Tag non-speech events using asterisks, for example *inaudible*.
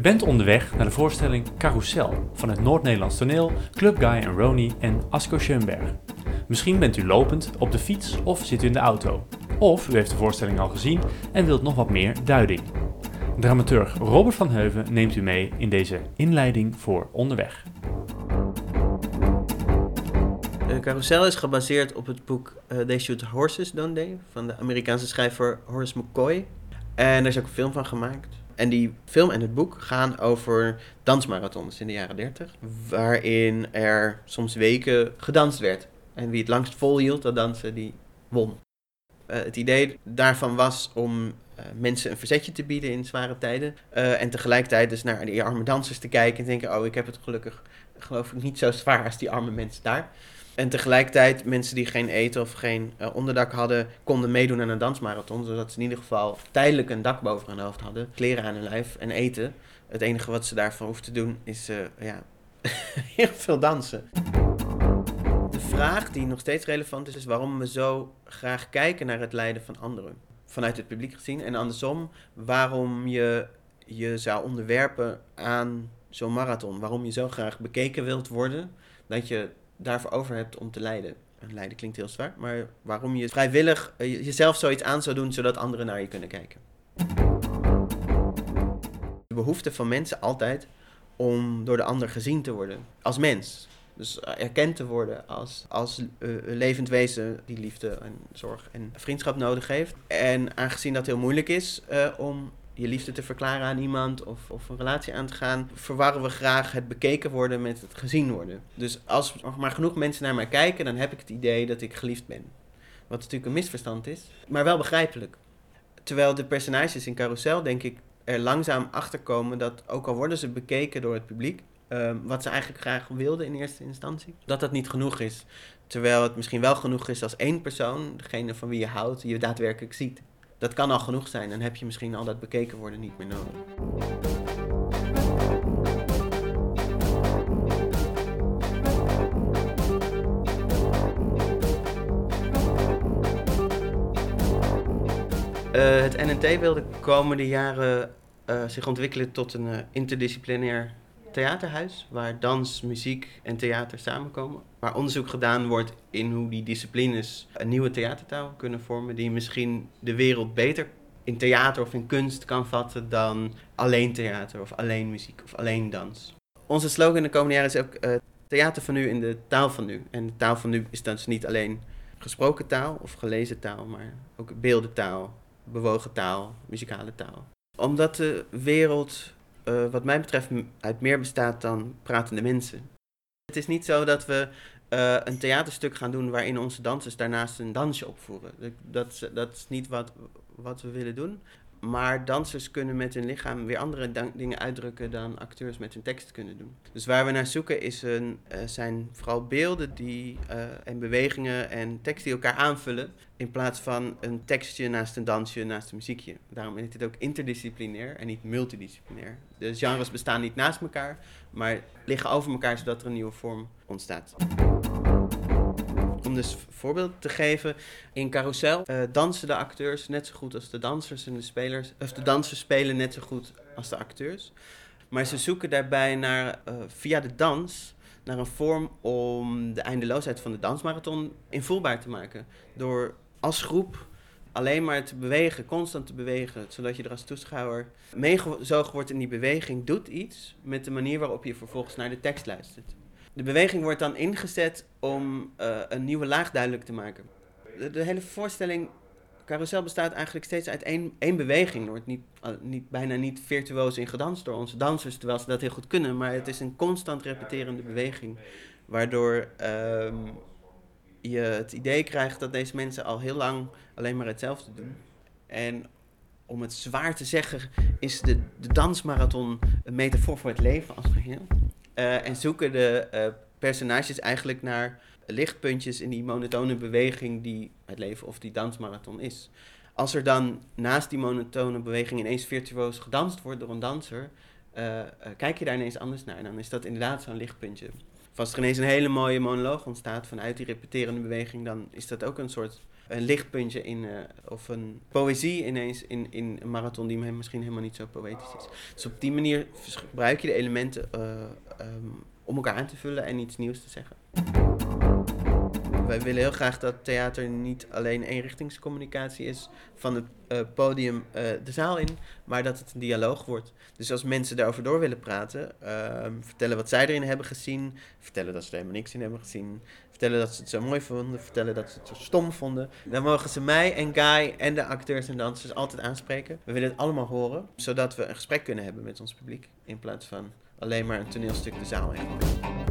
U bent onderweg naar de voorstelling Carousel van het Noord-Nederlands toneel, Club Guy en en Asko Schoenberg. Misschien bent u lopend, op de fiets of zit u in de auto. Of u heeft de voorstelling al gezien en wilt nog wat meer duiding. Dramaturg Robert van Heuven neemt u mee in deze inleiding voor onderweg. Uh, Carousel is gebaseerd op het boek uh, They Shoot Horses, Don't They? van de Amerikaanse schrijver Horace McCoy. En er is ook een film van gemaakt. En die film en het boek gaan over dansmarathons in de jaren 30, waarin er soms weken gedanst werd. En wie het langst volhield, dat dansen, die won. Uh, het idee daarvan was om uh, mensen een verzetje te bieden in zware tijden. Uh, en tegelijkertijd dus naar die arme dansers te kijken en denken, oh ik heb het gelukkig geloof ik niet zo zwaar als die arme mensen daar. En tegelijkertijd mensen die geen eten of geen uh, onderdak hadden, konden meedoen aan een dansmarathon. Zodat ze in ieder geval tijdelijk een dak boven hun hoofd hadden, kleren aan hun lijf en eten. Het enige wat ze daarvan hoeven te doen is uh, ja, *laughs* heel veel dansen. De vraag die nog steeds relevant is, is waarom we zo graag kijken naar het lijden van anderen. Vanuit het publiek gezien. En andersom, waarom je je zou onderwerpen aan zo'n marathon. Waarom je zo graag bekeken wilt worden dat je daarvoor over hebt om te lijden. En lijden klinkt heel zwaar, maar waarom je vrijwillig uh, jezelf zoiets aan zou doen zodat anderen naar je kunnen kijken. De behoefte van mensen altijd om door de ander gezien te worden als mens. Dus erkend te worden als, als uh, levend wezen die liefde en zorg en vriendschap nodig heeft. En aangezien dat heel moeilijk is om je liefde te verklaren aan iemand of, of een relatie aan te gaan, verwarren we graag het bekeken worden met het gezien worden. Dus als maar genoeg mensen naar mij kijken, dan heb ik het idee dat ik geliefd ben. Wat natuurlijk een misverstand is, maar wel begrijpelijk. Terwijl de personages in Carousel, denk ik, er langzaam achter komen dat, ook al worden ze bekeken door het publiek, um, wat ze eigenlijk graag wilden in eerste instantie, dat dat niet genoeg is. Terwijl het misschien wel genoeg is als één persoon, degene van wie je houdt, je daadwerkelijk ziet dat kan al genoeg zijn. Dan heb je misschien al dat bekeken worden niet meer nodig. Uh, het NNT wil de komende jaren uh, zich ontwikkelen tot een uh, interdisciplinair theaterhuis, waar dans, muziek en theater samenkomen. Waar onderzoek gedaan wordt in hoe die disciplines een nieuwe theatertaal kunnen vormen, die misschien de wereld beter in theater of in kunst kan vatten dan alleen theater of alleen muziek of alleen dans. Onze slogan de komende jaren is ook uh, theater van nu in de taal van nu. En de taal van nu is dus niet alleen gesproken taal of gelezen taal, maar ook beeldentaal, bewogen taal, muzikale taal. Omdat de wereld uh, wat mij betreft uit meer bestaat dan pratende mensen. Het is niet zo dat we uh, een theaterstuk gaan doen waarin onze dansers daarnaast een dansje opvoeren. Dat, dat is niet wat, wat we willen doen. Maar dansers kunnen met hun lichaam weer andere dingen uitdrukken dan acteurs met hun tekst kunnen doen. Dus waar we naar zoeken is een, uh, zijn vooral beelden die, uh, en bewegingen en teksten die elkaar aanvullen. In plaats van een tekstje naast een dansje naast een muziekje. Daarom is het ook interdisciplinair en niet multidisciplinair. De genres bestaan niet naast elkaar, maar liggen over elkaar zodat er een nieuwe vorm ontstaat. Om dus voorbeeld te geven, in Carousel uh, dansen de acteurs net zo goed als de dansers en de spelers. Of de dansers spelen net zo goed als de acteurs. Maar ze zoeken daarbij naar, uh, via de dans naar een vorm om de eindeloosheid van de dansmarathon invoelbaar te maken. Door als groep alleen maar te bewegen, constant te bewegen, zodat je er als toeschouwer meegezogen wordt in die beweging, doet iets met de manier waarop je vervolgens naar de tekst luistert. De beweging wordt dan ingezet om uh, een nieuwe laag duidelijk te maken. De, hele voorstelling, Carousel bestaat eigenlijk steeds uit één, één beweging. Er wordt niet, uh, niet, bijna niet virtuoos in gedanst door onze dansers, terwijl ze dat heel goed kunnen. Maar het is een constant repeterende beweging, waardoor uh, je het idee krijgt dat deze mensen al heel lang alleen maar hetzelfde doen. En om het zwaar te zeggen, is de, de dansmarathon een metafoor voor het leven als geheel. Uh, en zoeken de uh, personages eigenlijk naar lichtpuntjes in die monotone beweging die het leven of die dansmarathon is. Als er dan naast die monotone beweging ineens virtuoos gedanst wordt door een danser, uh, kijk je daar ineens anders naar. Dan is dat inderdaad zo'n lichtpuntje. Of als er ineens een hele mooie monoloog ontstaat vanuit die repeterende beweging, dan is dat ook een soort een lichtpuntje in, eh, of een poëzie ineens in, in een marathon die misschien helemaal niet zo poëtisch is. Dus op die manier gebruik je de elementen uh, um, om elkaar aan te vullen en iets nieuws te zeggen. Wij willen heel graag dat theater niet alleen eenrichtingscommunicatie is van het uh, podium uh, de zaal in, maar dat het een dialoog wordt. Dus als mensen daarover door willen praten, uh, vertellen wat zij erin hebben gezien, vertellen dat ze er helemaal niks in hebben gezien, vertellen dat ze het zo mooi vonden, vertellen dat ze het zo stom vonden, dan mogen ze mij en Guy en de acteurs en dansers altijd aanspreken. We willen het allemaal horen, zodat we een gesprek kunnen hebben met ons publiek, in plaats van alleen maar een toneelstuk de zaal in.